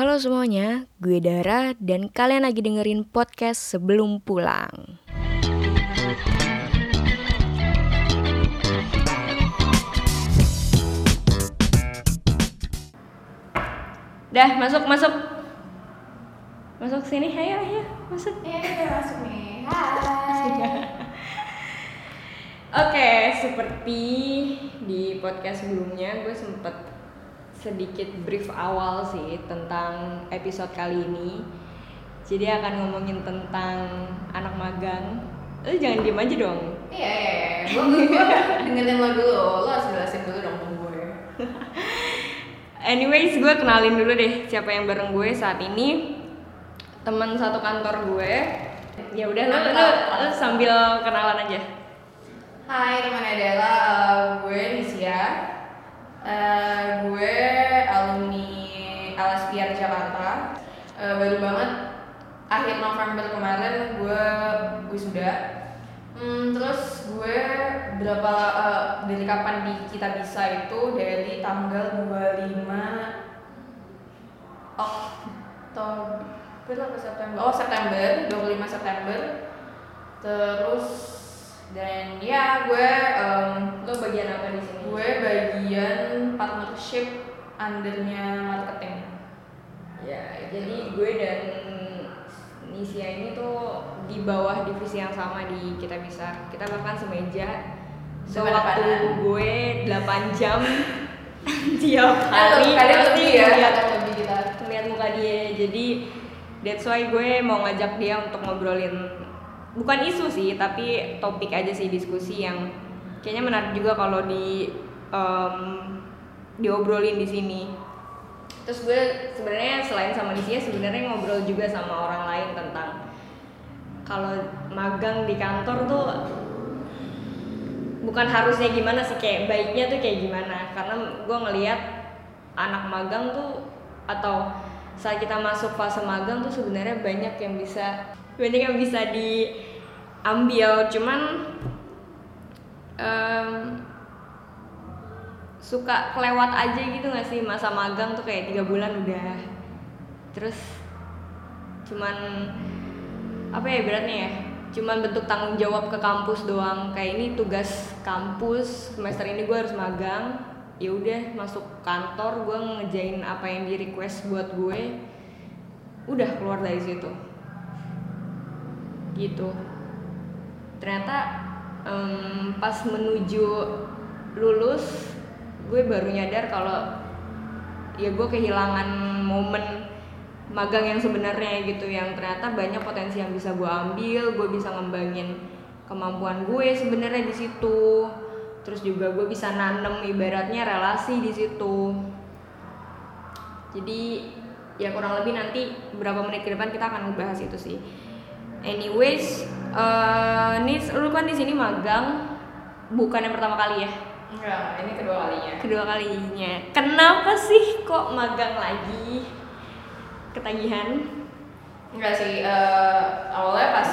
Halo semuanya, gue Dara dan kalian lagi dengerin podcast sebelum pulang. Dah, masuk, masuk. Masuk sini, ayo, ayo, masuk. Iya, iya, masuk nih. Hai. Oke, seperti di podcast sebelumnya gue sempet sedikit brief awal sih tentang episode kali ini. Jadi akan ngomongin tentang anak magang. Lu jangan diem aja dong. Iya, iya, iya. Dengerin lo dulu. Lo harus jelasin dulu dong ke gue. Anyways, gue kenalin dulu deh siapa yang bareng gue saat ini. Teman satu kantor gue. Ya udah lu, lu, lu sambil kenalan aja. Hai teman Adela, Eh, gue Nisia. Eh, gue alumni LSPR Jakarta. Eh, baru banget akhir November kemarin gue wisuda. Hmm, terus gue berapa eh, dari kapan di kita bisa itu dari tanggal 25 Oktober apa September? Oh September, 25 September. Terus dan ya gue em, Lu bagian apa di sini? gue bagian partnership undernya marketing. Ya, jadi gue dan Nisia ini tuh di bawah divisi yang sama di kita bisa. Kita bahkan semeja. So waktu gue 8 jam tiap hari Halo, kalian lebih ya, ngeliat, kalian lebih kita. ngeliat muka dia. Jadi that's why gue mau ngajak dia untuk ngobrolin bukan isu sih, tapi topik aja sih diskusi yang kayaknya menarik juga kalau di em, diobrolin di sini. Terus gue sebenarnya selain sama Nisia sebenarnya ngobrol juga sama orang lain tentang kalau magang di kantor tuh bukan harusnya gimana sih kayak baiknya tuh kayak gimana. Karena gue ngelihat anak magang tuh atau saat kita masuk fase magang tuh sebenarnya banyak yang bisa banyak yang bisa diambil. Cuman em, suka kelewat aja gitu gak sih? Masa magang tuh kayak tiga bulan udah. Terus cuman apa ya beratnya ya? Cuman bentuk tanggung jawab ke kampus doang. Kayak ini tugas kampus semester ini gue harus magang. Ya udah masuk kantor gue ngejain apa yang di request buat gue. Udah keluar dari situ. Gitu. Ternyata em, pas menuju lulus gue baru nyadar kalau ya gue kehilangan momen magang yang sebenarnya gitu yang ternyata banyak potensi yang bisa gue ambil gue bisa ngembangin kemampuan gue sebenarnya di situ. Terus juga gue bisa nanem ibaratnya relasi di situ. Jadi ya kurang lebih nanti beberapa menit ke depan kita akan ngebahas itu sih. Anyways eh nih lu kan di sini magang bukan yang pertama kali ya Enggak, ini kedua kalinya. kedua kalinya. Kenapa sih kok magang lagi? Ketagihan. Enggak sih, eh, awalnya pas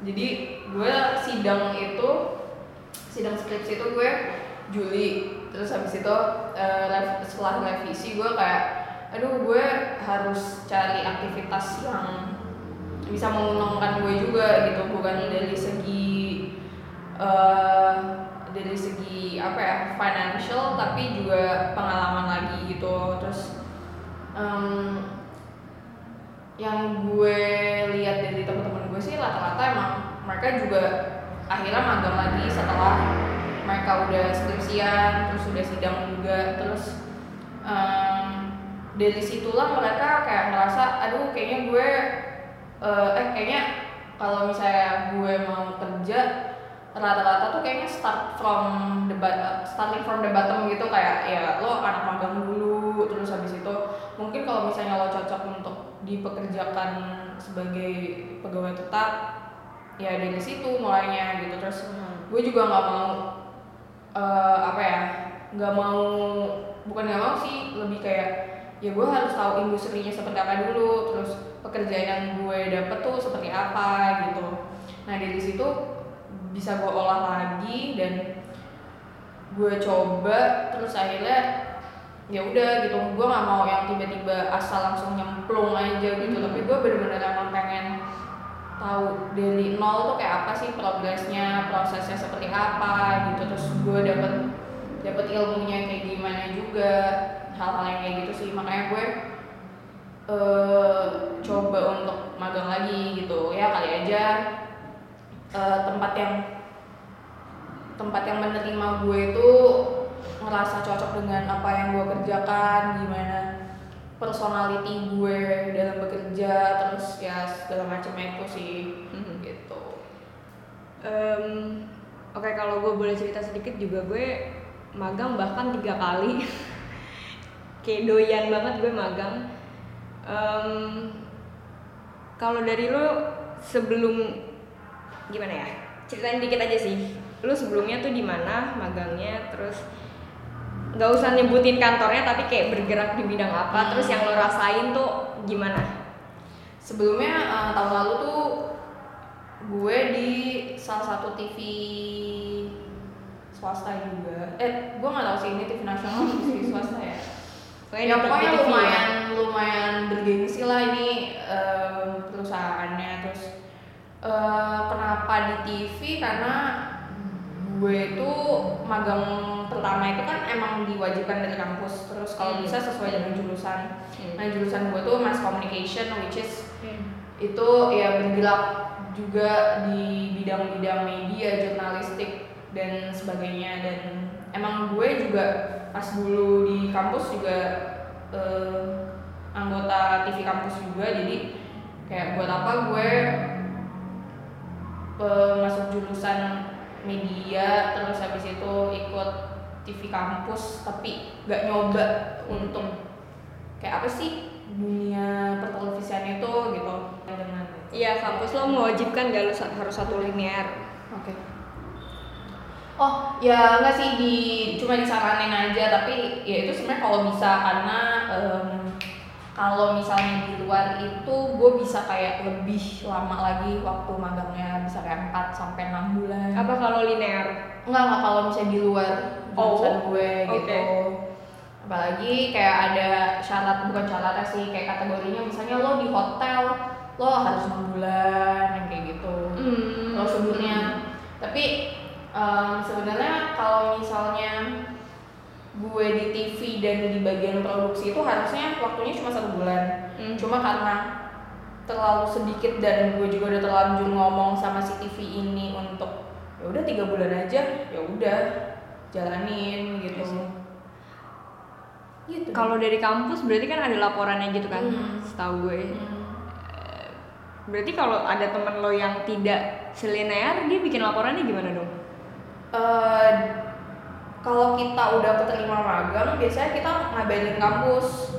jadi gue sidang itu sidang skripsi itu gue Juli. Terus habis itu eh, rev- setelah revisi gue kayak aduh gue harus cari aktivitas yang bisa menguntungkan gue juga gitu bukan dari segi eh, dari segi apa ya financial tapi juga pengalaman lagi gitu. Terus em, yang gue lihat dari teman-teman gue sih rata-rata emang mereka juga akhirnya magang lagi setelah mereka udah skripsian terus udah sidang juga. Terus em, dari situlah mereka kayak ngerasa aduh kayaknya gue eh, eh kayaknya kalau misalnya gue mau kerja rata-rata tuh kayaknya start from the starting from the bottom gitu kayak ya lo anak magang dulu terus habis itu mungkin kalau misalnya lo cocok untuk dipekerjakan sebagai pegawai tetap ya dari situ mulainya gitu. Terus gue juga nggak mau eh, apa ya nggak mau bukan nggak mau sih lebih kayak ya gue harus tahu industrinya seperti apa dulu terus pekerjaan yang gue dapet tuh seperti apa gitu. Nah dari situ bisa gue olah lagi dan gue coba terus akhirnya ya udah gitu. Gue nggak mau yang tiba-tiba asal langsung nyemplung aja gitu. Hmm. tapi gue bener-bener emang pengen tahu dari nol tuh kayak apa sih progresnya prosesnya seperti apa gitu. Terus gue dapet dapet ilmunya kayak gimana juga hal-hal yang kayak gitu sih. Makanya gue eh coba untuk magang lagi gitu. Ya kali aja eh, tempat yang tempat yang menerima gue itu ngerasa cocok dengan apa yang gue kerjakan gimana personality gue dalam bekerja terus ya segala macamnya itu sih Mhm. gitu. Em, Oke kalau gue boleh cerita sedikit juga gue magang bahkan tiga kali. Kayak doyan banget gue magang. Em, kalau dari lo sebelum gimana ya? Ceritain dikit aja sih. Lo sebelumnya tuh di mana magangnya terus nggak usah nyebutin kantornya tapi kayak bergerak di bidang apa terus yang lo rasain tuh gimana? Sebelumnya eh, tahun lalu tuh gue di salah satu TV swasta juga. Eh gue nggak tahu sih ini TV nasional atau TV swasta ya? Pokoknya ya pokoknya ya. lumayan lumayan bergengsi lah ini eh, perusahaannya terus eh, kenapa di TV karena gue itu magang pertama itu kan emang diwajibkan dari kampus terus kalau Hmm. bisa sesuai dengan jurusan Hmm. nah jurusan gue tuh mass communication which is Hmm. itu ya bergerak juga di bidang-bidang media, jurnalistik dan sebagainya dan emang gue juga pas dulu di kampus juga eh, anggota TV kampus juga jadi kayak buat apa gue eh, masuk jurusan media terus habis itu ikut TV kampus tapi gak nyoba untuk kayak apa sih dunia pertelevisian itu gitu dengan Iya, kampus lo mewajibkan gak lo harus satu linear. Oke. Oh, ya enggak sih di cuma disaranin aja tapi ya itu sebenarnya kalau bisa karena em, kalau misalnya di luar itu gue bisa kayak lebih lama lagi waktu magangnya bisa kayak 4 sampai 6 bulan. Apa kalau linear? Enggak enggak kalau misalnya di luar Oh, jurusan gue gitu. oke. Apalagi kayak ada syarat bukan syaratnya sih kayak kategorinya misalnya lo di hotel lo harus 6 bulan yang kayak gitu Hmm. prosedurnya tapi em, sebenarnya kalau misalnya gue di TV dan di bagian produksi itu harusnya waktunya cuma satu bulan Hmm. cuma karena terlalu sedikit dan gue juga udah terlanjur ngomong sama si TV ini untuk ya udah tiga bulan aja ya udah jalanin gitu Iya gitu Kalau dari kampus berarti kan ada laporannya gitu kan, Hmm. setahu gue. Hmm. Berarti kalau ada temen lo yang tidak selinear, dia bikin laporannya gimana dong? Eh, kalau kita udah keterima magang biasanya kita ngabarin kampus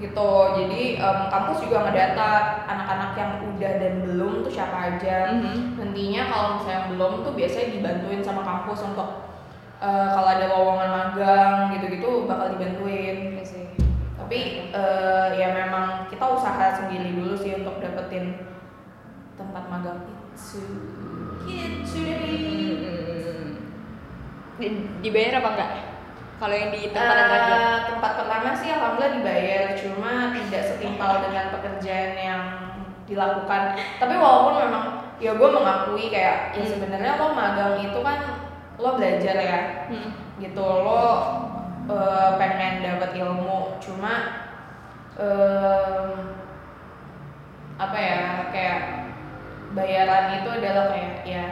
gitu. Jadi em, kampus juga ngedata anak-anak yang udah dan belum tuh siapa aja. Mhm. nantinya kalau misalnya yang belum tuh biasanya dibantuin sama kampus untuk eh, kalau ada lowongan magang gitu-gitu bakal dibantuin. Iya sih. tapi eh, ya memang kita usaha sendiri dulu sih untuk dapetin tempat magang itu dibayar apa enggak? Kalau yang di tempat yang terakhir? Eh, tempat pertama sih alhamdulillah dibayar, cuma tidak setimpal dengan pekerjaan yang dilakukan. Tapi walaupun memang ya gue mengakui kayak ya Hmm. sebenarnya lo magang itu kan lo belajar ya, Hmm. gitu lo eh, pengen dapat ilmu, cuma em, apa ya kayak bayaran itu adalah kayak ya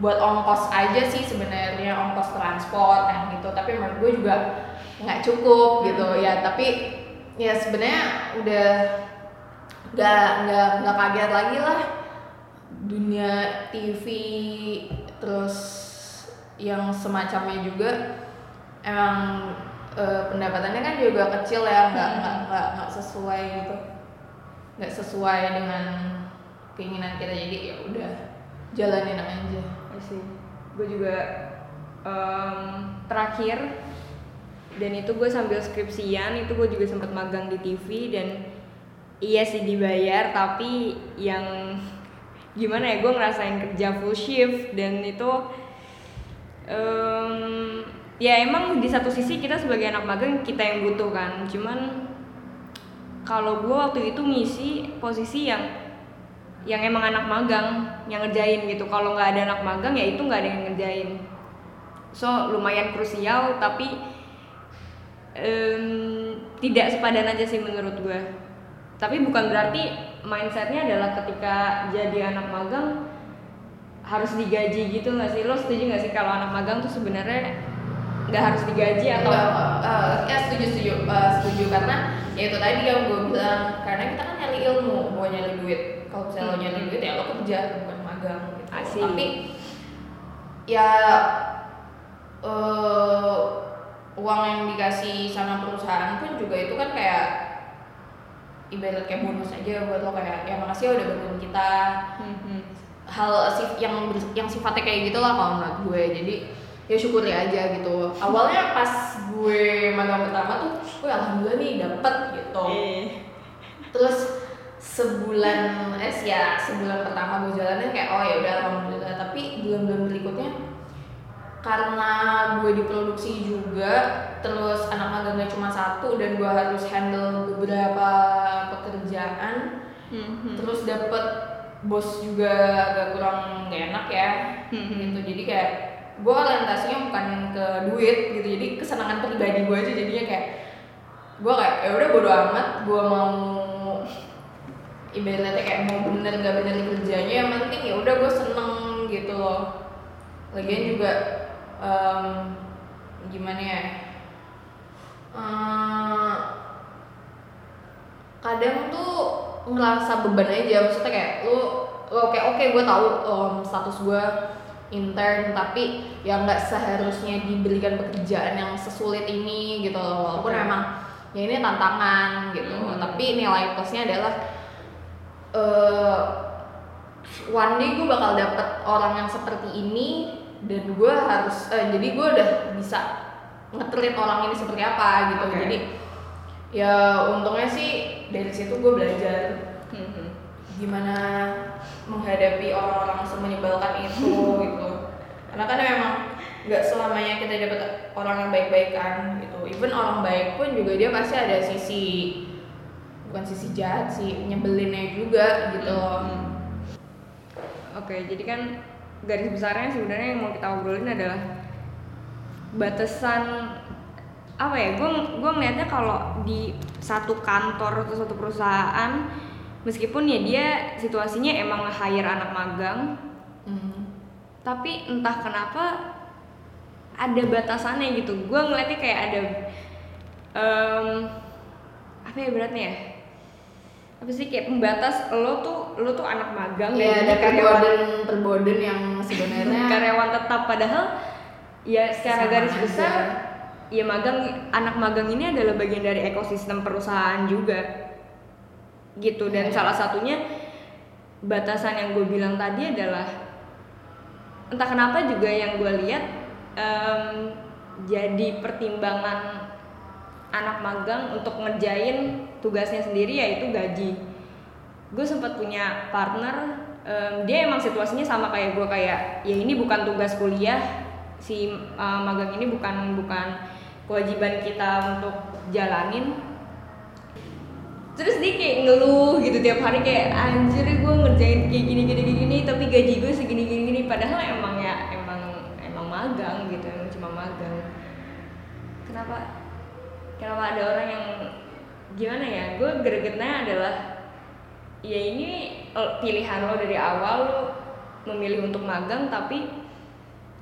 buat ongkos aja sih sebenarnya ongkos transport kayak gitu. Tapi menurut gue juga nggak cukup gitu. Ya tapi ya sebenarnya udah nggak nggak nggak kaget lagi lah. Dunia TV terus yang semacamnya juga emang eh, pendapatannya kan juga kecil ya nggak nggak nggak nggak sesuai gitu. Nggak sesuai dengan keinginan kita. Jadi ya udah jalanin aja Iya sih. Gue juga em, terakhir dan itu gue sambil skripsian itu gue juga sempat magang di TV dan iya sih dibayar tapi yang gimana ya gue ngerasain kerja full shift dan itu em, ya emang di satu sisi kita sebagai anak magang kita yang butuh kan cuman kalau gue waktu itu ngisi posisi yang yang emang anak magang yang ngerjain gitu. Kalau nggak ada anak magang ya itu nggak ada yang ngerjain. So lumayan krusial tapi em, tidak sepadan aja sih menurut gue tapi bukan berarti mindsetnya adalah ketika jadi anak magang harus digaji gitu nggak sih? Lo setuju nggak sih kalau anak magang tuh sebenarnya nggak harus digaji atau Enggak, eh, ya setuju setuju Eh, setuju. Karena ya itu tadi yang gue bilang karena kita kan nyari ilmu bukan nyari duit kalau misalnya lo nyari duit ya lo kerja bukan magang gitu. Asik. tapi ya eh, uang yang dikasih sama perusahaan pun juga itu kan kayak ibarat kayak bonus aja buat lo kayak ya makasih ya udah bantuin kita. Mhm. hal sif yang yang sifatnya kayak gitu lah kalau menurut gue. Jadi ya syukuri aja gitu. Awalnya pas gue magang pertama tuh gue alhamdulillah nih dapet gitu. Eh, terus sebulan eh ya sebulan pertama gue jalanin kayak oh ya udah alhamdulillah tapi bulan-bulan berikutnya karena gue diproduksi juga terus anak magangnya cuma satu dan gue harus handle beberapa pekerjaan mhm. terus dapet bos juga agak kurang gak enak ya Mhm. gitu jadi kayak gue orientasinya bukan ke duit gitu jadi kesenangan pribadi gue aja jadinya kayak gue kayak ya udah bodo amat gue mau ibaratnya kayak mau bener gak bener kerjanya yang penting ya udah gue seneng gitu loh lagian juga em, gimana ya Eh, kadang tuh ngerasa beban aja maksudnya kayak lu lu kayak oke gue tahu em, status gue intern tapi ya nggak seharusnya diberikan pekerjaan yang sesulit ini gitu loh walaupun Oke. emang ya ini tantangan gitu Mhm. tapi nilai plusnya adalah eh one day gue bakal dapet orang yang seperti ini dan gue harus eh, jadi gue udah bisa ngetrit orang ini seperti apa gitu Oke. jadi ya untungnya sih dari situ gue belajar Mhm. gimana menghadapi orang-orang semenyebalkan itu gitu karena kan memang nggak selamanya kita dapat orang yang baik-baik kan gitu even orang baik pun juga dia pasti ada sisi bukan sisi jahat sih nyebelinnya juga gitu Hmm. Oke, jadi kan garis besarnya sebenarnya yang mau kita obrolin adalah batasan apa ya? Gue gue ngeliatnya kalau di satu kantor atau satu perusahaan, meskipun ya dia situasinya emang hire anak magang, Hmm. tapi entah kenapa ada batasannya gitu. Gue ngeliatnya kayak ada em, apa ya beratnya ya? Apa sih kayak pembatas lo tuh lo tuh anak magang ya dan ada karyawan perboden perboden yang sebenarnya karyawan tetap padahal ya secara Sama garis aja. besar ya magang anak magang ini adalah bagian dari ekosistem perusahaan juga gitu dan Iya. salah satunya batasan yang gue bilang tadi adalah entah kenapa juga yang gue lihat em, jadi pertimbangan anak magang untuk ngerjain tugasnya sendiri yaitu gaji. Gue sempat punya partner em, dia emang situasinya sama kayak gue kayak ya ini bukan tugas kuliah si uh, magang ini bukan bukan kewajiban kita untuk jalanin. Terus dia kayak ngeluh gitu tiap hari kayak anjir gue ngerjain kayak gini gini gini, tapi gaji gue segini gini gini. Padahal emang ya emang emang magang gitu emang cuma magang. Kenapa? Kenapa ada orang yang gimana ya gue gregetnya adalah ya ini eh, pilihan lo dari awal lo memilih untuk magang tapi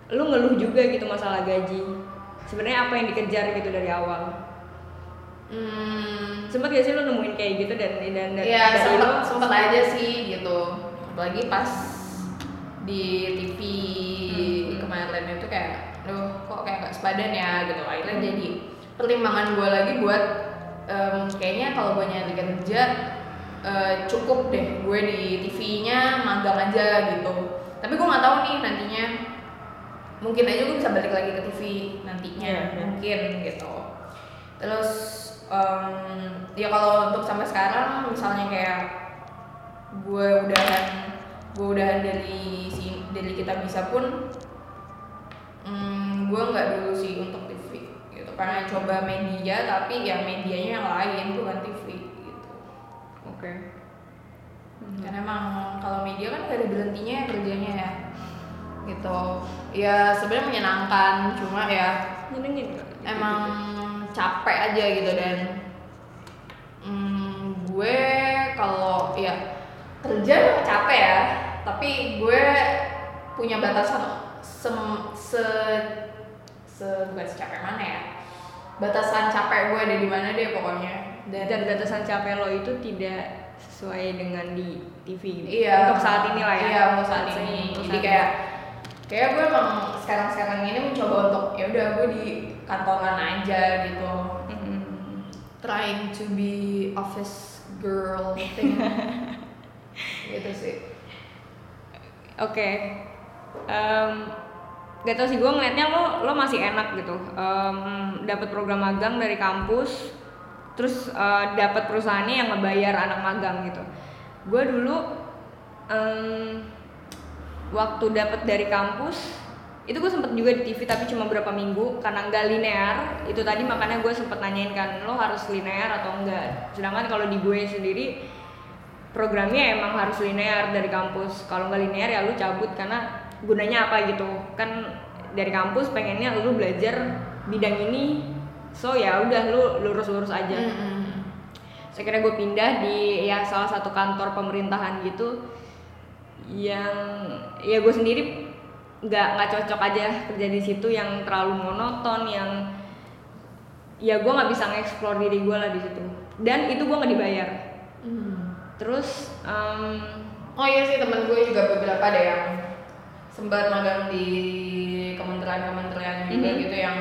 lo ngeluh juga gitu masalah gaji. Sebenarnya apa yang dikejar gitu dari awal? Hmm, sempet gak sih lo nemuin kayak gitu dan dan dan ya dari sempet lo- sempet aja sih gitu. Apalagi pas di TV Hmm. kemarin itu kayak loh kok kayak gak sepadan ya? Gitu. Akhirnya jadi pertimbangan gue lagi buat em, kayaknya kalau gue nyari kerja eh, cukup deh gue di TV-nya magang aja gitu. Tapi gue nggak tahu nih nantinya. Mungkin aja gue bisa balik lagi ke TV nantinya Iya, iya. mungkin gitu. Terus em, ya kalau untuk sampai sekarang misalnya kayak gue udahan gue udahan dari si dari kita bisa pun mm, gue nggak dulu sih untuk pengen coba media tapi ya medianya yang lain bukan TV gitu. Oke. Karena emang kalau media kan gak ada berhentinya ya kerjanya ya. Gitu. Ya sebenarnya menyenangkan cuma ya nyenengin emang capek aja gitu dan mm, gue kalau ya kerja emang capek ya tapi gue punya batasan sem, se se bukan secapek mana ya batasan capek gue ada di mana deh pokoknya dan, dan batasan capek lo itu tidak sesuai dengan di TV gitu. iya untuk saat ini lah ya iya untuk saat Saat ini untuk jadi saat kayak kayak gue emang sekarang sekarang ini mencoba untuk ya udah gue di kantoran aja gitu. Mhm. trying to be office girl thing gitu sih Oke. Em, gak tau sih gue ngeliatnya lo lo masih enak gitu. Em, dapat program magang dari kampus, terus eh, dapat perusahaannya yang ngebayar anak magang gitu. Gue dulu em, waktu dapat dari kampus itu gue sempet juga di TV tapi cuma berapa minggu karena nggak linear itu tadi makanya gue sempet nanyain kan lo harus linear atau enggak sedangkan kalau di gue sendiri programnya emang harus linear dari kampus kalau nggak linear ya lu cabut karena gunanya apa gitu kan dari kampus pengennya lu belajar bidang ini so ya udah lu lurus-lurus aja Mm-mm. saya kira gue pindah di ya salah satu kantor pemerintahan gitu yang ya gue sendiri nggak nggak cocok aja kerja di situ yang terlalu monoton yang ya gue nggak bisa nge-explore diri gue lah di situ dan itu gue nggak dibayar Hmm. terus em, Oh iya sih temen gue juga beberapa ada yang sempat magang di kementerian-kementerian juga Mhm. gitu yang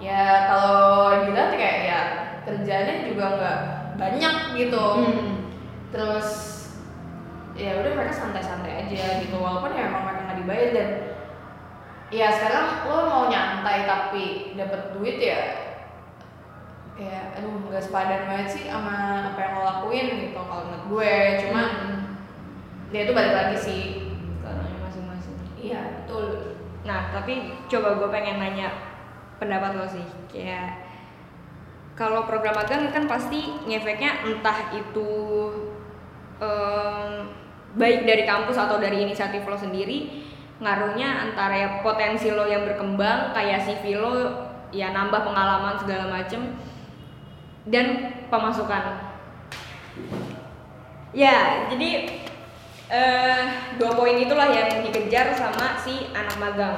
ya kalau dilihat kayak ya kerjanya juga nggak banyak gitu. Hmm. Terus ya udah mereka santai-santai aja gitu walaupun ya emang mereka nggak dibayar dan ya sekarang lo mau nyantai tapi dapat duit ya kayak aduh nggak sepadan banget sih sama apa yang lo lakuin gitu kalau menurut gue cuma ya itu balik lagi sih iya betul. Nah tapi coba gue pengen nanya pendapat lo sih kayak kalau program magang kan pasti ngefeknya entah itu em, baik dari kampus atau dari inisiatif lo sendiri ngaruhnya antara ya potensi lo yang berkembang kayak CV lo ya nambah pengalaman segala macem dan pemasukan. Ya jadi eh, dua poin itulah yang dikejar sama si anak magang.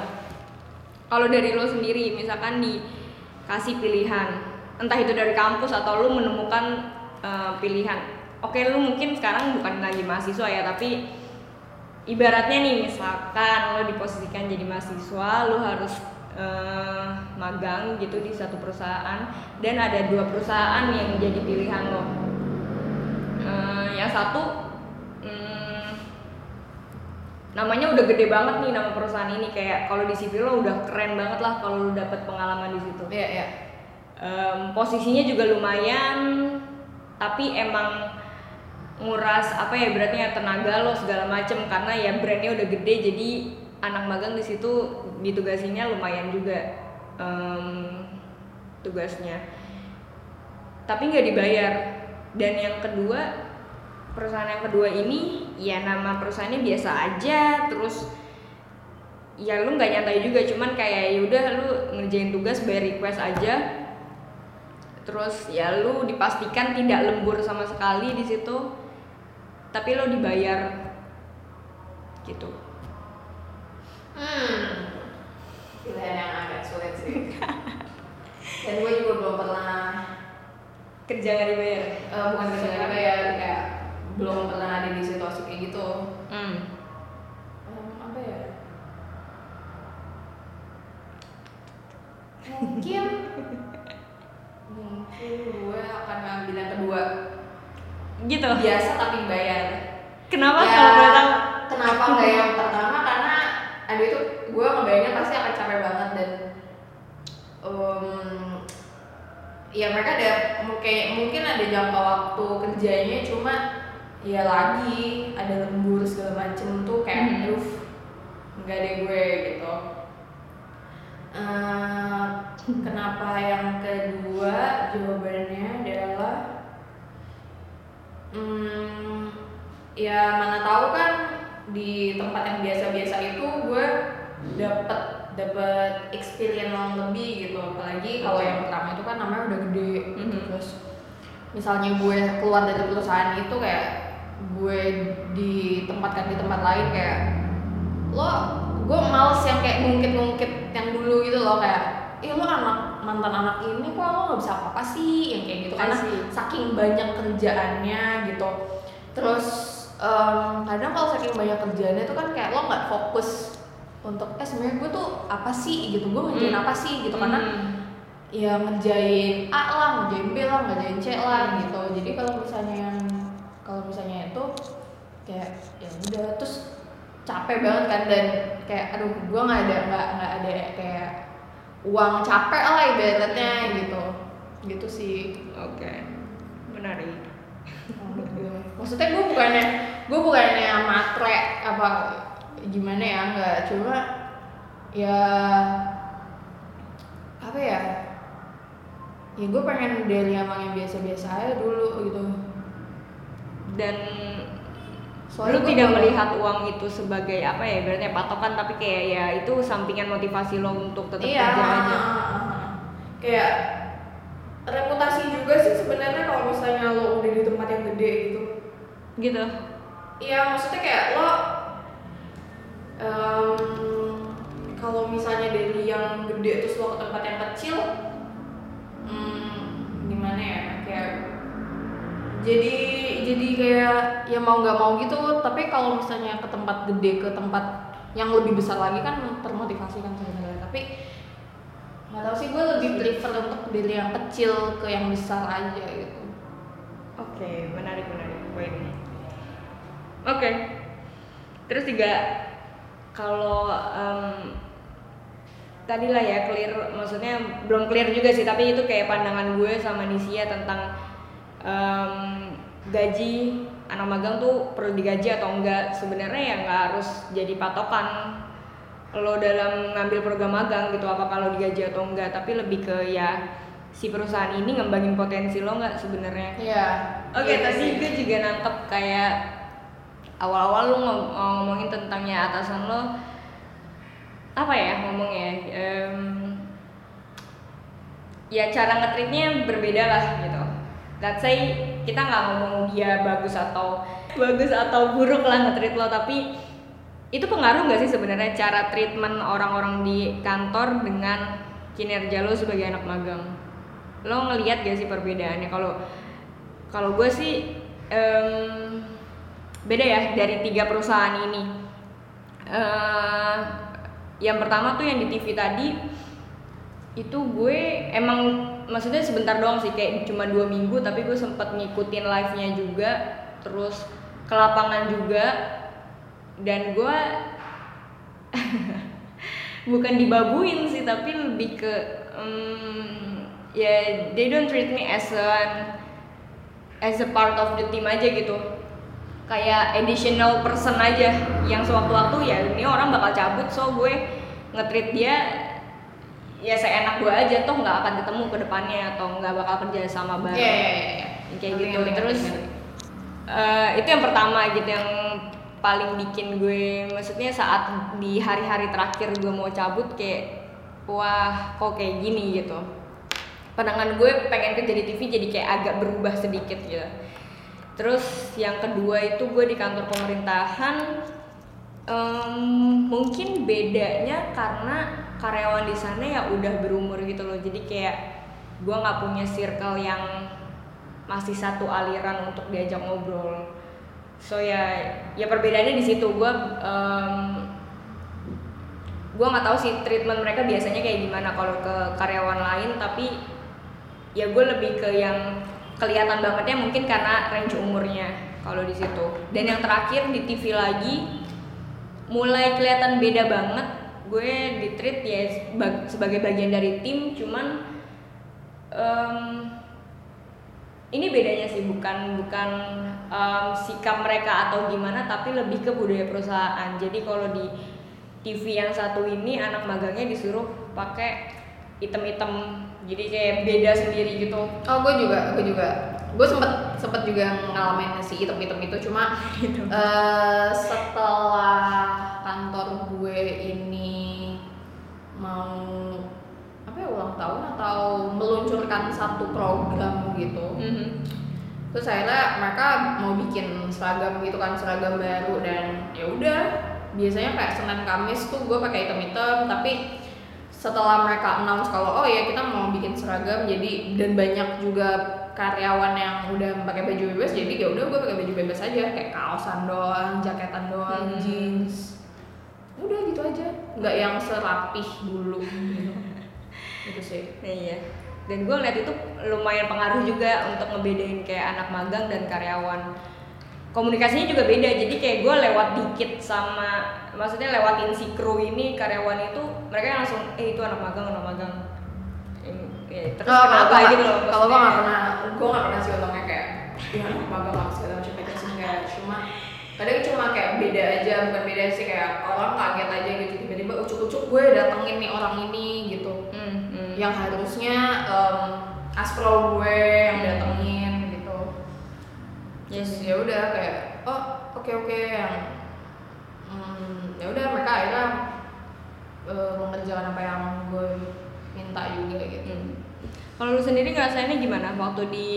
Kalau dari lo sendiri misalkan dikasih pilihan entah itu dari kampus atau lo menemukan eh, pilihan. Oke lo mungkin sekarang bukan lagi mahasiswa ya tapi ibaratnya nih misalkan lo diposisikan jadi mahasiswa lo harus eh, magang gitu di satu perusahaan dan ada dua perusahaan yang jadi pilihan lo. Eh, yang satu namanya udah gede banget nih nama perusahaan ini kayak kalau di CV lo udah keren banget lah kalau lo dapet pengalaman di situ. Iya iya. Em, posisinya juga lumayan tapi emang nguras apa ya berarti ya tenaga lo segala macem karena ya brandnya udah gede jadi anak magang di situ ditugasinya lumayan juga em, tugasnya. Tapi nggak dibayar. Dan yang kedua perusahaan yang kedua ini ya nama perusahaannya biasa aja terus ya lu nggak nyantai juga cuman kayak yaudah lu ngerjain tugas bayar request aja. Terus ya lu dipastikan tidak lembur sama sekali di situ tapi lo dibayar. Gitu. Hmm. Pilihan yang agak sulit sih. Dan gue juga belum pernah kerja nggak dibayar? Eh, bukan kerja nggak dibayar kayak belum pernah ada di situasi kayak gitu. Hmm. Em, apa ya? Mungkin mungkin gue akan ngambil yang kedua. Gitu. Biasa tapi bayar. Kenapa? Ya, kalau boleh tahu. kenapa nggak yang pertama? Karena aduh itu gue ngebayangin pasti akan capek banget dan em, ya mereka ada mungkin mungkin ada jangka waktu kerjanya cuma ya lagi ada lembur segala macem tuh kayak Hmm. aduh nggak deh gue gitu Eh, kenapa yang kedua jawabannya adalah hmm, ya mana tahu kan di tempat yang biasa-biasa itu gue dapet dapet experience yang lebih gitu apalagi kalau yang pertama itu kan namanya udah gede gitu Mhm. terus misalnya gue keluar dari perusahaan itu kayak gue ditempatkan di tempat lain kayak lo gue males yang kayak ngungkit-ngungkit yang dulu gitu loh kayak ih lo anak mantan anak ini kok lo nggak bisa apa-apa sih yang kayak gitu karena I see. saking banyak kerjaannya gitu terus em, kadang kalau saking banyak kerjaannya tuh kan kayak lo nggak fokus untuk eh sebenarnya gue tuh apa sih gitu gue ngerjain Hmm. apa sih gitu karena Hmm. ya ngerjain A lah, ngerjain B lah, ngerjain C lah gitu. Jadi kalau misalnya yang kalau misalnya itu kayak ya udah terus capek banget kan dan kayak aduh gua nggak ada nggak nggak ada kayak uang capek lah ibaratnya gitu. Gitu sih. Oke. Menarik. Menurut gue. maksudnya gue bukannya gue bukannya matre apa gimana ya nggak cuma ya apa ya ya gue pengen dari yang biasa-biasa aja dulu gitu dan Soalnya lu tidak kalau- melihat uang itu sebagai apa ya berarti patokan tapi kayak ya itu sampingan motivasi lo untuk tetap iya. kerja aja. Kayak reputasi juga sih sebenarnya kalau misalnya lo udah di tempat yang gede gitu. Gitu. Iya, maksudnya kayak lo em, kalau misalnya dari yang gede terus lo ke tempat yang kecil, hmm, gimana ya? Kayak jadi jadi kayak ya mau nggak mau gitu. Tapi kalau misalnya ke tempat gede ke tempat yang lebih besar lagi kan termotivasi kan sebenarnya. Tapi nggak tahu sih gue lebih prefer untuk dari yang kecil ke yang besar aja gitu. oke menarik menarik poin oke terus juga kalau em, tadi lah ya clear maksudnya belum clear juga sih tapi itu kayak pandangan gue sama Nisia tentang em, gaji anak magang tuh perlu digaji atau enggak? Sebenarnya ya nggak harus jadi patokan. Lo dalam ngambil program magang gitu apa kalau digaji atau enggak? Tapi lebih ke ya si perusahaan ini ngembangin potensi lo nggak sebenarnya? Iya. Oke, Iya tadi gue juga nangkep kayak awal-awal lu ngom- ngomongin tentangnya atasan lo apa ya ngomongnya? Em, ya cara ngetritnya berbeda lah gitu. Let's say kita nggak ngomong dia bagus atau bagus atau buruk lah ngetrit lo tapi itu pengaruh nggak sih sebenarnya cara treatment orang-orang di kantor dengan kinerja lo sebagai anak magang? Lo ngelihat gak sih perbedaannya? Kalau kalau gue sih em, beda ya dari tiga perusahaan ini. Eh, yang pertama tuh yang di TV tadi itu gue emang maksudnya sebentar doang sih kayak cuma dua minggu tapi gue sempet ngikutin live nya juga terus ke lapangan juga dan gue bukan dibabuin sih tapi lebih ke em, ya they don't treat me as a as a part of the team aja gitu. Kayak additional person aja yang sewaktu-waktu ya ini orang bakal cabut so gue nge-treat dia ya seenak gue aja toh nggak akan ketemu ke depannya atau nggak bakal kerja sama bareng. Iya, iya. Yang kayak gitu. terus eh, itu yang pertama gitu yang paling bikin gue maksudnya saat di hari-hari terakhir gue mau cabut kayak wah kok kayak gini gitu. Pandangan gue pengen kerja di TV jadi kayak agak berubah sedikit gitu. Terus yang kedua itu gue di kantor pemerintahan em, mungkin bedanya karena karyawan di sana ya udah berumur gitu loh. Jadi kayak gue nggak punya circle yang masih satu aliran untuk diajak ngobrol. So ya ya perbedaannya di situ. Gue gue nggak tahu sih treatment mereka biasanya kayak gimana kalau ke karyawan lain tapi ya gue lebih ke yang kelihatan bangetnya mungkin karena range umurnya kalau di situ. Dan yang terakhir di TV lagi mulai kelihatan beda banget gue di treat ya seba- sebagai bagian dari tim cuman em, ini bedanya sih bukan bukan em, sikap mereka atau gimana tapi lebih ke budaya perusahaan. Jadi kalau di TV yang satu ini anak magangnya disuruh pakai item-item. Jadi kayak beda sendiri gitu. Oh gue juga, gue juga. Gue sempet sempet juga ngalamin si item-item itu. Cuma gitu eh, setelah kantor gue ini mau apa ya ulang tahun atau meluncurkan satu program gitu Mhm. terus akhirnya mereka mau bikin seragam gitu kan seragam baru dan ya udah biasanya kayak senin kamis tuh gue pakai item-item tapi setelah mereka announce kalau oh ya kita mau bikin seragam jadi dan banyak juga karyawan yang udah pakai baju bebas jadi ya udah gue pakai baju bebas aja kayak kaosan doang jaketan doang Hmm. jeans udah gitu aja nggak yang serapih dulu gitu gitu sih Nah, iya. Dan gue ngeliat itu lumayan pengaruh juga untuk ngebedain kayak anak magang dan karyawan. Komunikasinya juga beda, jadi kayak gue lewat dikit sama, maksudnya lewatin si kru ini karyawan itu mereka langsung, eh itu anak magang, anak magang. Ya, terus Oh, kenapa gitu loh? Kalau gue maksudnya. nggak pernah, gue nggak pernah sih ngomongnya kayak ya anak magang macam mereka sih. Cuma kadang cuma kayak beda aja, bukan beda sih kayak orang kaget aja gitu tiba-tiba ucuk-ucuk gue datengin nih orang ini gitu. Hmm, hmm. Yang harusnya em, aspro gue yang datengin gitu. Yes. Terus ya udah kayak oh oke oke yang hmm, ya udah mereka akhirnya eh, mengerjakan apa yang gue minta juga gitu. Hmm. Kalau lu sendiri ngerasainnya gimana waktu di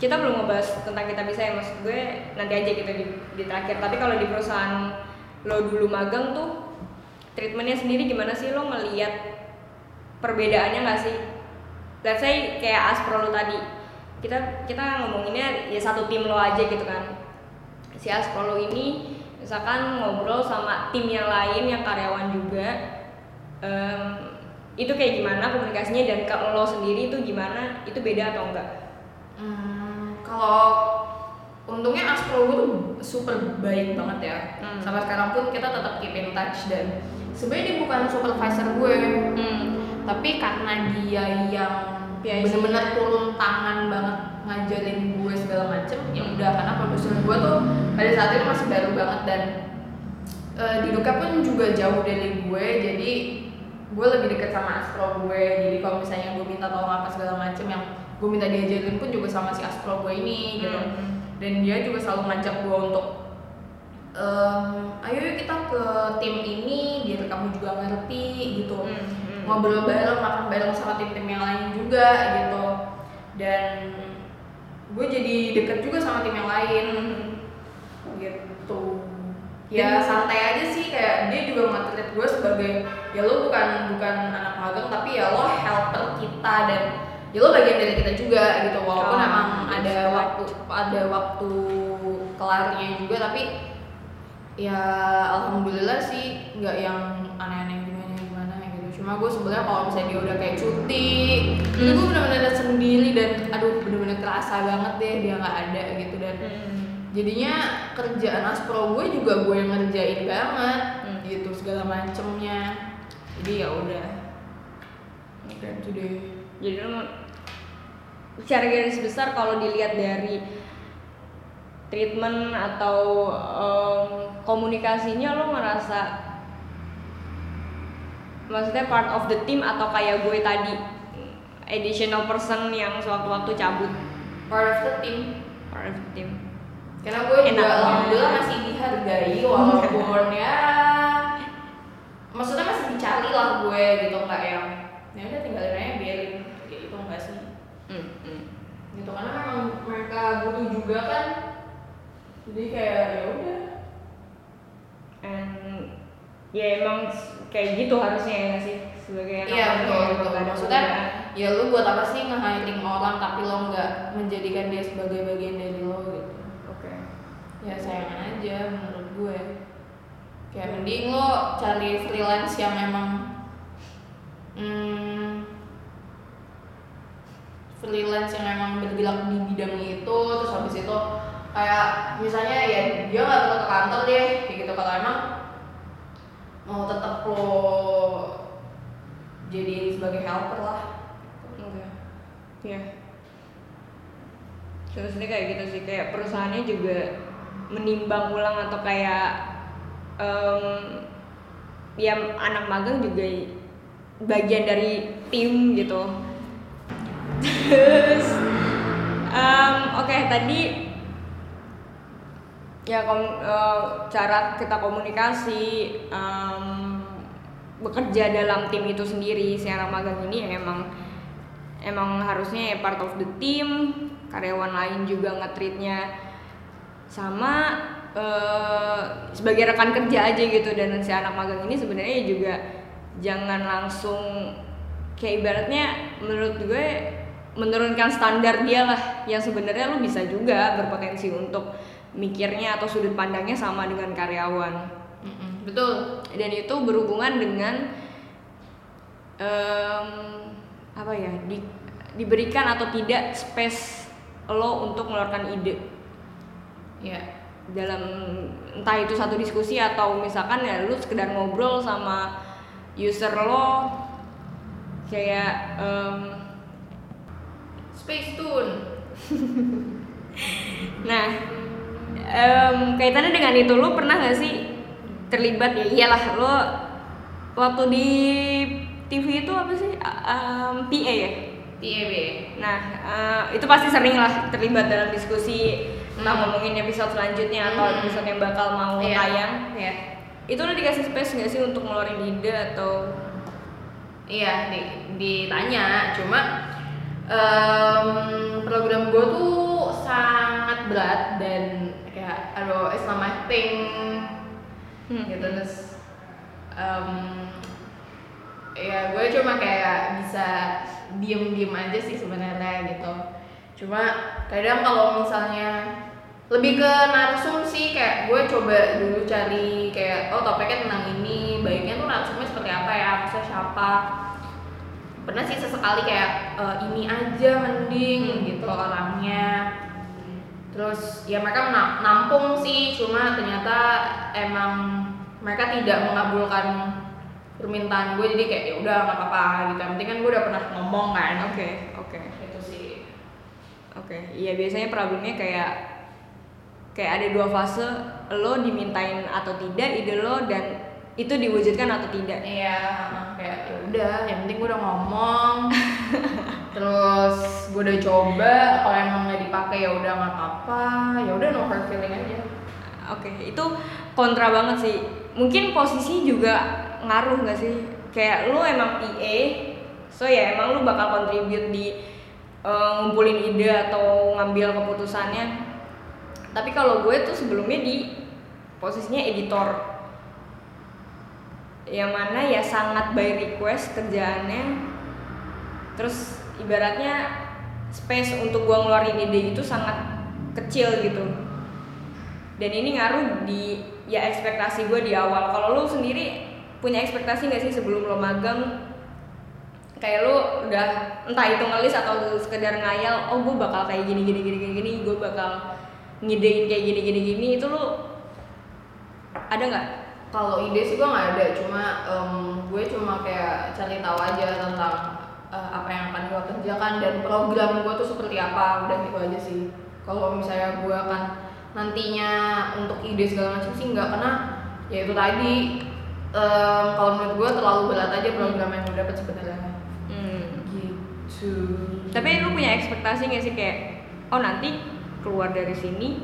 kita belum ngebahas tentang kita bisa ya maksud gue nanti aja gitu di, di terakhir. Tapi kalau di perusahaan lo dulu magang tuh treatmentnya sendiri gimana sih? Lo ngeliat perbedaannya nggak sih? Let's say kayak aspro lo tadi. Kita kita ngomonginnya ya satu tim lo aja gitu kan. Si aspro lo ini misalkan ngobrol sama tim yang lain yang karyawan juga em, itu kayak gimana komunikasinya dan kalau lo sendiri itu gimana? Itu beda atau enggak? Hmm, kalau untungnya Aspro gue tuh super baik banget ya. Hmm. Sampai sekarang pun kita tetap keep in touch dan sebenarnya dia bukan supervisor gue, hmm. tapi karena dia yang PIC. bener-bener turun tangan banget ngajarin gue segala macem ya udah karena produser gue tuh pada saat itu masih baru banget dan eh, duduknya pun juga jauh dari gue jadi gue lebih dekat sama Aspro gue jadi kalau misalnya gue minta tolong apa segala macem yang gue minta diajarin pun juga sama si Aspro gue ini gitu. Hmm. dan dia juga selalu ngajak gue untuk em, ayo kita ke tim ini biar kamu juga ngerti gitu. Hmm, hmm. ngobrol bareng makan bareng sama tim-tim yang lain juga gitu. Dan gue jadi deket juga sama tim yang lain. Gitu. Ya santai aja sih kayak dia juga nge-treat gue sebagai ya lo bukan bukan anak magang tapi ya lo helper kita dan ya lo bagian dari kita juga gitu walaupun Oh, emang ada respect. waktu ada waktu kelarnya juga tapi ya alhamdulillah sih nggak yang aneh-aneh gimana gimana gitu cuma gue sebenarnya kalau misalnya dia udah kayak cuti itu Hmm. gue bener-bener sendiri dan aduh bener-bener kerasa banget deh dia nggak ada gitu dan Hmm. jadinya kerjaan aspro gue juga gue yang ngerjain banget Hmm. gitu segala macemnya jadi ya udah dan itu deh jadi secara garis besar kalau dilihat dari treatment atau em, komunikasinya lo ngerasa maksudnya part of the team atau kayak gue tadi additional person yang sewaktu-waktu cabut? Part of the team. Part of the team. Karena gue juga Enak. alhamdulillah masih dihargai walaupun ya maksudnya masih dicari lah gue gitu nggak yang ya udah tinggalin aja biarin ya itu enggak sih Hmm, hmm. Gitu. Karena memang mereka butuh juga kan. Jadi kayak ya udah. And ya emang kayak gitu harusnya ya sih? Sebagai anak iya bangsa betul ada maksudnya ya lu buat apa sih nge-hiring orang tapi lo nggak menjadikan dia sebagai bagian dari lo gitu. Oke. Ya sayang aja menurut gue. Kayak mending lo cari freelance yang emang hmm, freelance yang emang bergerak di bidang itu terus habis itu kayak misalnya ya dia nggak perlu ke kantor deh kayak gitu kalau emang mau tetap lo jadiin sebagai helper lah Oke. Iya. Terus ini kayak gitu sih, kayak perusahaannya juga menimbang ulang atau kayak em, ya anak magang juga bagian dari tim gitu terus um, oke tadi ya kom, uh, cara kita komunikasi um, bekerja dalam tim itu sendiri si anak magang ini ya emang emang harusnya ya part of the team karyawan lain juga ngetritnya sama uh, sebagai rekan kerja aja gitu dan si anak magang ini sebenarnya juga jangan langsung kayak ibaratnya menurut gue menurunkan standar dia lah yang sebenarnya lu bisa juga berpotensi untuk mikirnya atau sudut pandangnya sama dengan karyawan. Betul. Dan itu berhubungan dengan um, apa ya di, diberikan atau tidak space lo untuk mengeluarkan ide. Ya. Dalam entah itu satu diskusi atau misalkan ya lu sekedar ngobrol sama user lo kayak um, Space Tune. nah um, kaitannya dengan itu lo pernah gak sih terlibat ya iyalah lo waktu di TV itu apa sih um, PA ya TAB. nah uh, itu pasti sering lah terlibat dalam diskusi entah Hmm. ngomongin episode selanjutnya atau Hmm. episode yang bakal mau Iya. tayang Iya. itu lo dikasih space gak sih untuk ngeluarin ide atau Iya, di, ditanya. Cuma em, program gue tuh sangat berat dan kayak aduh it's not my thing. Hmm. gitu terus em, ya gue cuma kayak bisa diem-diem aja sih sebenarnya gitu. Cuma kadang kalau misalnya lebih ke narsum sih kayak gue coba dulu cari kayak oh topiknya tentang ini baiknya tuh narsumnya seperti apa ya maksudnya siapa pernah sih sesekali kayak "Eh, ini aja mending Hmm. gitu orangnya. Terus ya mereka nampung sih cuma ternyata emang mereka tidak mengabulkan permintaan gue jadi kayak ya udah nggak apa-apa gitu. Yang penting kan gue udah pernah ngomong kan. Oke oke. Itu sih. Oke, iya biasanya problemnya kayak kayak ada dua fase, lo dimintain atau tidak ide lo dan itu diwujudkan atau tidak. iya kayak ya udah yang penting gue udah ngomong terus gue udah coba kalau emang nggak dipakai ya udah nggak apa-apa ya udah no hard feeling aja Oke, itu kontra banget sih. Mungkin posisi juga ngaruh nggak sih? Kayak lo emang PA, so ya emang lo bakal contribute di eh, ngumpulin ide atau ngambil keputusannya. Tapi kalau gue tuh sebelumnya di posisinya editor, yang mana ya sangat by request kerjaannya. Terus ibaratnya space untuk gua ngeluarin ide itu sangat kecil gitu. Dan ini ngaruh di ya ekspektasi gue di awal. Kalau lu sendiri punya ekspektasi nggak sih sebelum lo magang? Kayak lu udah entah itu ngelis atau sekedar ngayal oh gue bakal kayak gini gini gini gini gini gue bakal ngidein kayak gini gini gini itu lu ada nggak Kalau ide sih gue nggak ada, cuma em, gue cuma kayak cari tahu aja tentang eh, apa yang akan gue kerjakan dan program gue tuh seperti apa, udah gitu aja sih. Kalau misalnya gue akan nantinya untuk ide segala macam sih nggak karena ya itu tadi em, kalau menurut gue terlalu berat aja program yang gue dapat sebenarnya. hmm. Gitu. tapi lu punya ekspektasi nggak sih kayak oh nanti keluar dari sini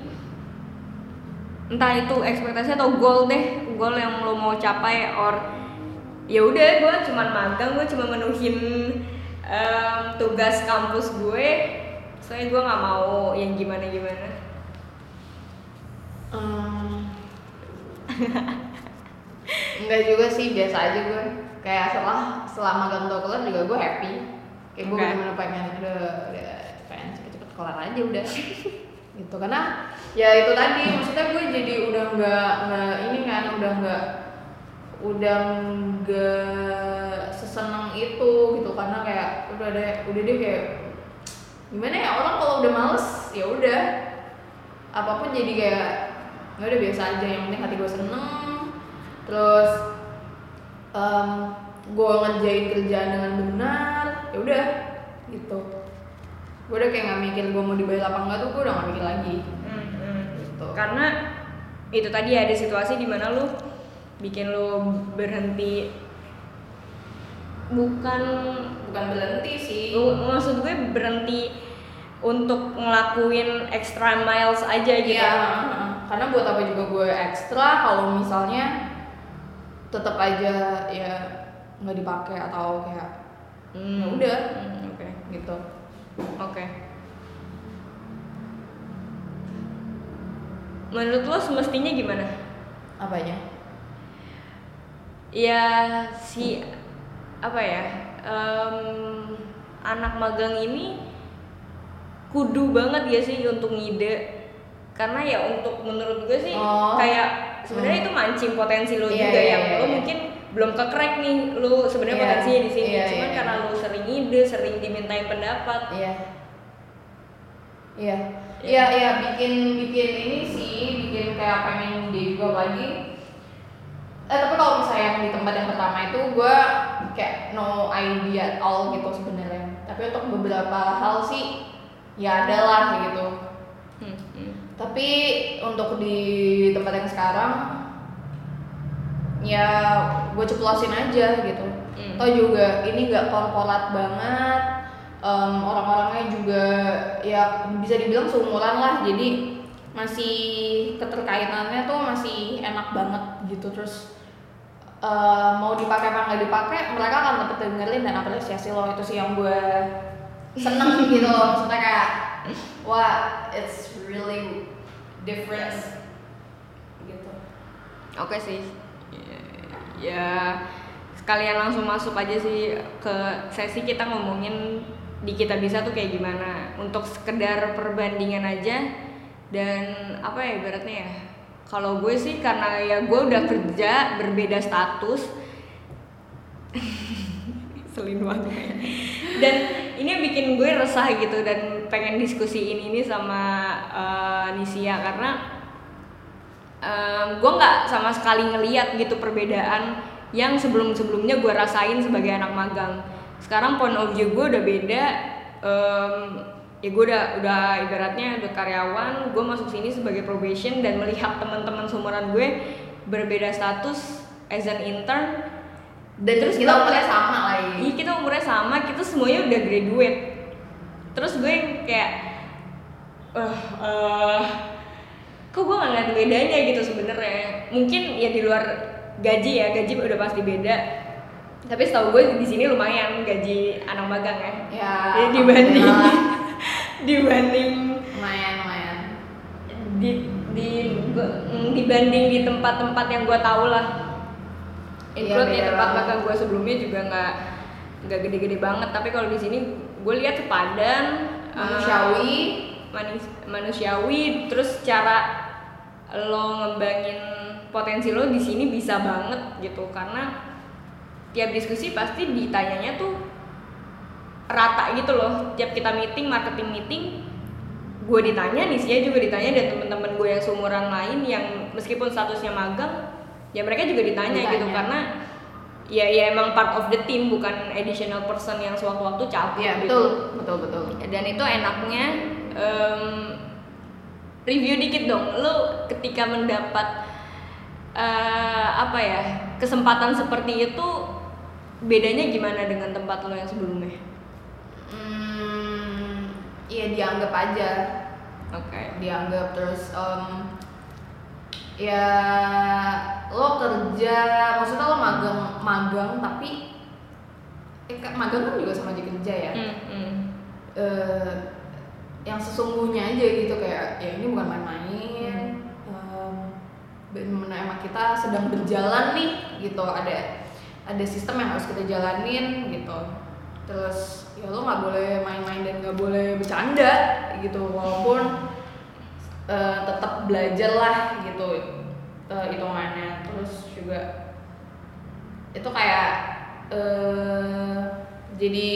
entah itu ekspektasi atau goal deh goal yang lo mau capai or ya udah gue cuman magang gue cuma menuhin em, tugas kampus gue soalnya gue nggak mau yang gimana gimana Em, Enggak juga sih, biasa aja gue. Kayak setelah setelah magang tuh kelar juga gue happy. Kayak gue Oke. bener-bener pengen udah udah pengen cepet-cepet kelar aja udah. gitu. Karena ya itu tadi maksudnya gue jadi udah nggak nggak ini kan udah nggak udah nggak seseneng itu gitu. Karena kayak udah deh udah deh kayak gimana ya orang kalau udah males ya udah. Apa pun jadi kayak ya udah biasa aja yang penting hati gue seneng. Terus em gue ngerjain kerjaan dengan benar ya udah gitu gue udah kayak nggak mikir gue mau dibayar apa enggak tuh gue udah nggak mikir lagi gitu karena itu tadi ada situasi di mana lu bikin lo berhenti bukan bukan berhenti sih Lu- maksud gue berhenti untuk ngelakuin extra miles aja gitu Iya, heeh. karena buat apa juga gue ekstra kalau misalnya tetap aja ya nggak dipakai atau kayak Hmm. Udah. Hmm, oke gitu. Oke menurut lo semestinya gimana Apanya? ya si apa ya em, anak magang ini kudu banget ya sih untuk ngide karena ya untuk menurut gue sih Oh. kayak sebenarnya Hmm. itu mancing potensi lo Iya, juga iya, yang iya, lo iya. mungkin belum kekrek nih lo sebenarnya Iya, potensinya di sini iya, cuman iya, karena iya. lo sering ngide sering dimintain pendapat Iya. Iya. Iya. Iya, iya bikin bikin ini sih, bikin kayak pengen ide juga lagi. Eh tapi kalau misalnya yang di tempat yang pertama itu gue kayak no idea at all gitu sebenarnya. Tapi untuk beberapa hal sih ya ada lah gitu. Hmm, hmm. Tapi untuk di tempat yang sekarang ya gue ceplosin aja gitu. Hmm. Toh juga ini nggak korporat banget, em, orang-orangnya juga ya bisa dibilang seumuran lah. Jadi masih keterkaitannya tuh masih enak banget gitu terus eh, mau dipakai apa nggak dipakai mereka akan tetap dengerin dan apresiasi lo itu sih yang gue seneng gitu loh maksudnya kayak wah it's really different gitu Oke sih. Ya sekalian langsung masuk aja sih ke sesi kita ngomongin di kita bisa tuh kayak gimana. Untuk sekedar perbandingan aja dan apa ya ibaratnya ya? Kalau gue sih karena ya gue udah kerja berbeda status. Selin banget. Dan ini bikin gue resah gitu dan pengen diskusiin ini sama eh, Nisia karena gue nggak sama sekali ngeliat gitu perbedaan yang sebelum sebelumnya gue rasain sebagai anak magang sekarang point of view gue udah beda Em, ya gue udah udah ibaratnya udah karyawan gue masuk sini sebagai probation dan melihat teman-teman seumuran gue berbeda status as an intern dan terus kita umurnya sama lagi Iya kita umurnya sama, kita semuanya udah graduate. Terus gue yang kayak, eh, eh, kok gue nggak ngeliat bedanya gitu sebenarnya. Mungkin ya di luar gaji ya, gaji udah pasti beda. Tapi setahu gue di sini lumayan gaji anak magang ya. ya Jadi dibanding dibanding lumayan lumayan. di di gua- mm, dibanding di tempat-tempat yang gue tahu lah. Iya, include ya beda tempat magang gue sebelumnya juga nggak nggak gede-gede banget. Tapi kalau di sini gue lihat sepadan eh, manusiawi. Manis- manusiawi terus cara lo ngembangin potensi lo di sini bisa banget gitu. Karena tiap diskusi pasti ditanyanya tuh rata gitu loh. Tiap kita meeting marketing meeting gue ditanya nih sih juga ditanya dan teman-teman gue yang seumuran lain yang meskipun statusnya magang ya mereka juga ditanya, Ditanya. gitu karena ya ya emang part of the team bukan additional person yang sewaktu-waktu cabut Iya gitu. betul. Betul betul. Dan itu enaknya em, review dikit dong. Lo ketika mendapat eh, apa ya kesempatan seperti itu bedanya gimana dengan tempat lo yang sebelumnya? Hmm, iya dianggap aja. Oke. Dianggap terus em, ya lo kerja maksudnya lo magang magang tapi eh, magang kan juga sama aja kerja ya. Hmm, hmm. eh, yang sesungguhnya aja gitu kayak ya ini bukan main-main bener-bener emang kita sedang berjalan nih gitu. Ada ada sistem yang harus kita jalanin gitu. Terus ya lo nggak boleh main-main dan nggak boleh bercanda gitu. Walaupun eh, tetap belajar lah gitu eh, hitungannya. Terus juga itu kayak eh jadi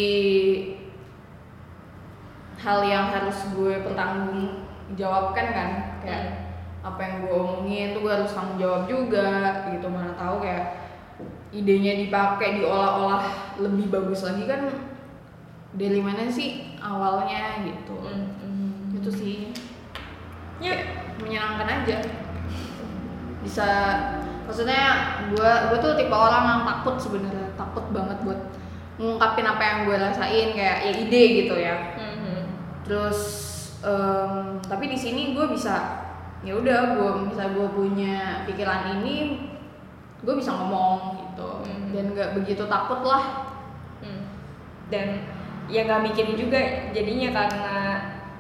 hal yang harus gue pertanggung jawabkan kan kayak apa yang gue omongin tuh gue harus tanggung jawab juga gitu. Mana tahu kayak idenya dipakai diolah-olah lebih bagus lagi kan dari mana sih awalnya gitu. Hmm, hmm. itu sih. Ya. Menyenangkan aja. Bisa maksudnya gue gue tuh tipe orang yang takut sebenarnya takut banget buat ngungkapin apa yang gue rasain kayak ya ide gitu ya. Mhm. terus em, tapi di sini gue bisa ya udah gue misal gue punya pikiran ini gue bisa ngomong gitu Hmm. dan nggak begitu takut lah Hmm. dan ya nggak mikirin juga jadinya karena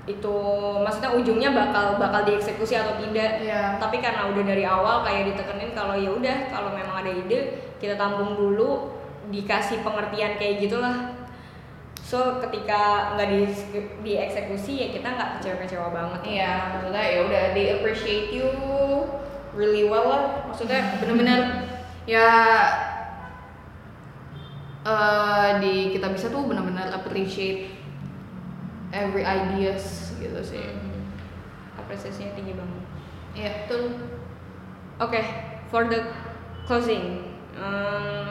itu maksudnya ujungnya bakal bakal dieksekusi atau tidak Iya. tapi karena udah dari awal kayak ditekenin kalau ya udah kalau memang ada ide kita tampung dulu dikasih pengertian kayak gitulah so ketika nggak di dieksekusi ya kita nggak kecewa-kecewa banget Iya, maksudnya ya udah they appreciate you really well lah. Maksudnya bener-bener ya eh, di kita bisa tuh bener-bener appreciate every ideas gitu sih. Hmm. apresiasinya tinggi banget Iya, betul. Oke, for the closing, em,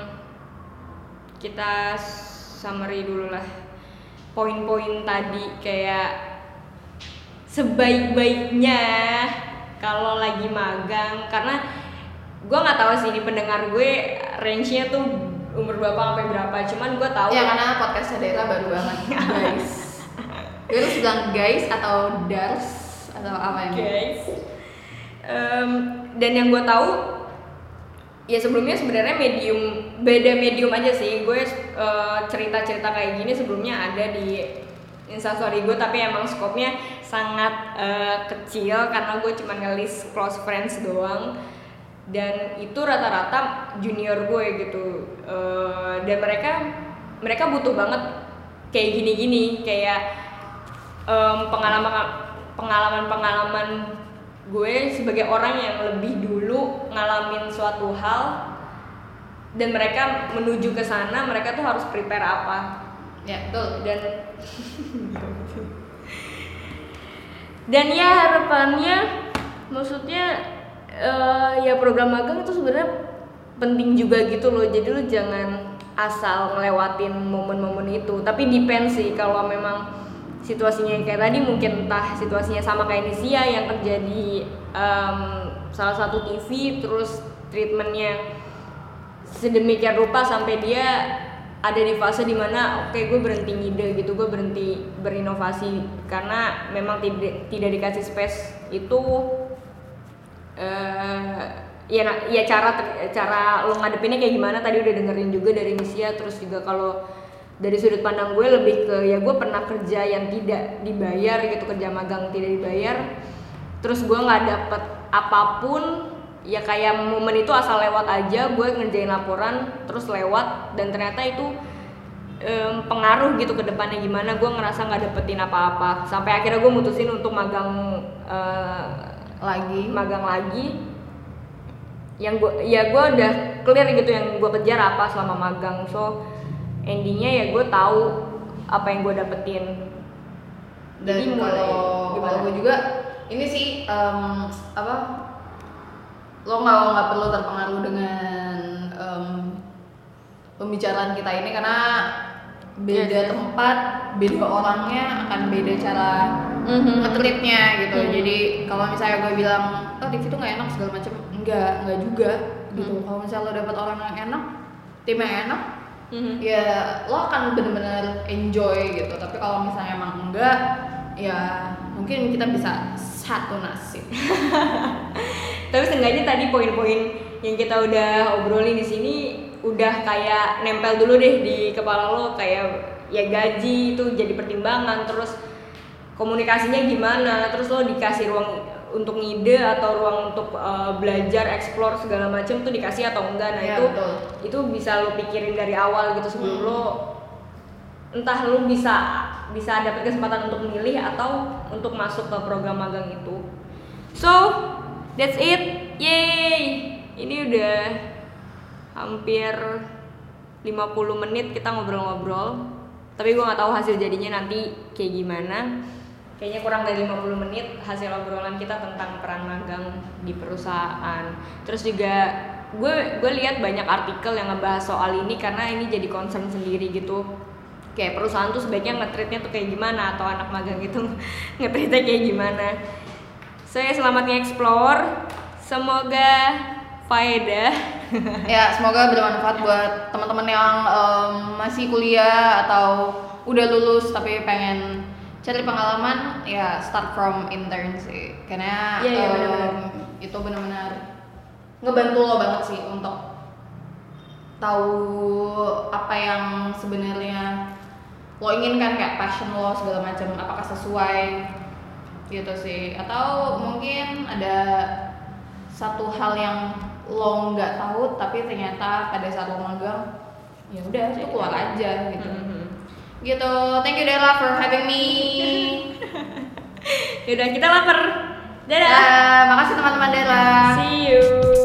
kita summary dulu lah poin-poin tadi kayak sebaik-baiknya kalau lagi magang karena gue nggak tahu sih ini pendengar gue range-nya tuh umur berapa sampai berapa cuman gue tahu Ya karena podcastnya Dera baru banget, guys. Gue harus bilang guys atau dars atau apa yang guys. Em, dan yang gue tahu ya sebelumnya sebenarnya medium beda medium aja sih. Gue cerita cerita kayak gini sebelumnya ada di instastory gue tapi emang skopnya sangat eh, kecil karena gue cuma ngelis close friends doang. Dan itu rata-rata junior gue gitu. Eh, dan mereka mereka butuh banget kayak gini-gini. Kayak em, pengalaman pengalaman-pengalaman gue sebagai orang yang lebih dulu ngalamin suatu hal dan mereka menuju ke sana mereka tuh harus prepare apa. Ya, betul. dan dan ya harapannya maksudnya eh, ya program magang itu sebenarnya penting juga gitu loh. Jadi lu jangan asal ngelewatin momen-momen itu. Tapi depend sih kalau memang situasinya yang kayak tadi mungkin entah situasinya sama kayak Nisia yang kerja di em, salah satu TV terus treatmentnya sedemikian rupa sampai dia ada di fase di mana oke gue berhenti ngide gitu gue berhenti berinovasi karena memang tidak tidak dikasih space itu eh ya ya cara cara lo ngadepinnya kayak gimana tadi udah dengerin juga dari Nisia terus juga kalau dari sudut pandang gue lebih ke ya gue pernah kerja yang tidak dibayar gitu kerja magang tidak dibayar. Terus gue nggak dapet apa pun ya kayak momen itu asal lewat aja gue ngerjain laporan terus lewat dan ternyata itu em, pengaruh gitu ke depannya gimana gue ngerasa nggak dapetin apa-apa. Sampai akhirnya gue mutusin untuk magang eh, Lagi. magang lagi. Yang gue ya gue udah clear gitu yang gue kejar apa selama magang. So endingnya ya gue tahu apa yang gue dapetin dan Jadi mulai kalau gimana? kalau gue juga ini sih em, apa lo nggak nggak perlu terpengaruh dengan em, pembicaraan kita ini karena beda Yes, yes. tempat beda orangnya akan beda cara Mhm. nge-treatnya gitu Mhm. jadi kalau misalnya gue bilang oh Divi tuh nggak enak segala macam enggak enggak juga gitu Mhm. kalau misalnya lo dapet orang yang enak tim yang enak Mhm. ya lo akan bener-bener enjoy gitu. Tapi kalau misalnya emang enggak ya mungkin kita bisa satu nasib. Tapi seenggaknya tadi poin-poin yang kita udah obrolin di sini udah kayak nempel dulu deh di kepala lo. Kayak ya gaji itu jadi pertimbangan. Terus komunikasinya gimana? Terus lo dikasih ruang untuk ngide atau ruang untuk uh, belajar explore segala macam tuh dikasih atau enggak. Nah Iya, itu betul. itu bisa lo pikirin dari awal gitu sebelum Hmm. lo entah lo bisa bisa dapet kesempatan untuk memilih atau untuk masuk ke program magang itu. So that's it. Yay! Ini udah hampir 50 menit kita ngobrol-ngobrol. Tapi gue nggak tahu hasil jadinya nanti kayak gimana kayaknya kurang dari 50 menit hasil obrolan kita tentang peran magang di perusahaan. Terus juga gue gue lihat banyak artikel yang ngebahas soal ini karena ini jadi concern sendiri gitu. Kayak perusahaan tuh sebaiknya ngetritnya tuh kayak gimana atau anak magang itu ngetritnya kayak gimana. Saya selamat nge-explore. Semoga faedah. Ya semoga bermanfaat buat teman-teman yang em, masih kuliah atau udah lulus tapi pengen cari pengalaman ya start from intern sih karena Iya, iya, em, benar-benar. itu benar-benar ngebantu lo banget sih untuk tahu apa yang sebenarnya lo inginkan kayak passion lo segala macam apakah sesuai gitu sih atau mungkin ada satu hal yang lo nggak tahu tapi ternyata pada saat lo magang ya udah itu keluar aja gitu Mhm. Gitu. Thank you Della for having me. Yaudah kita lapar. Dadah. Dadah, makasih teman-teman Della see you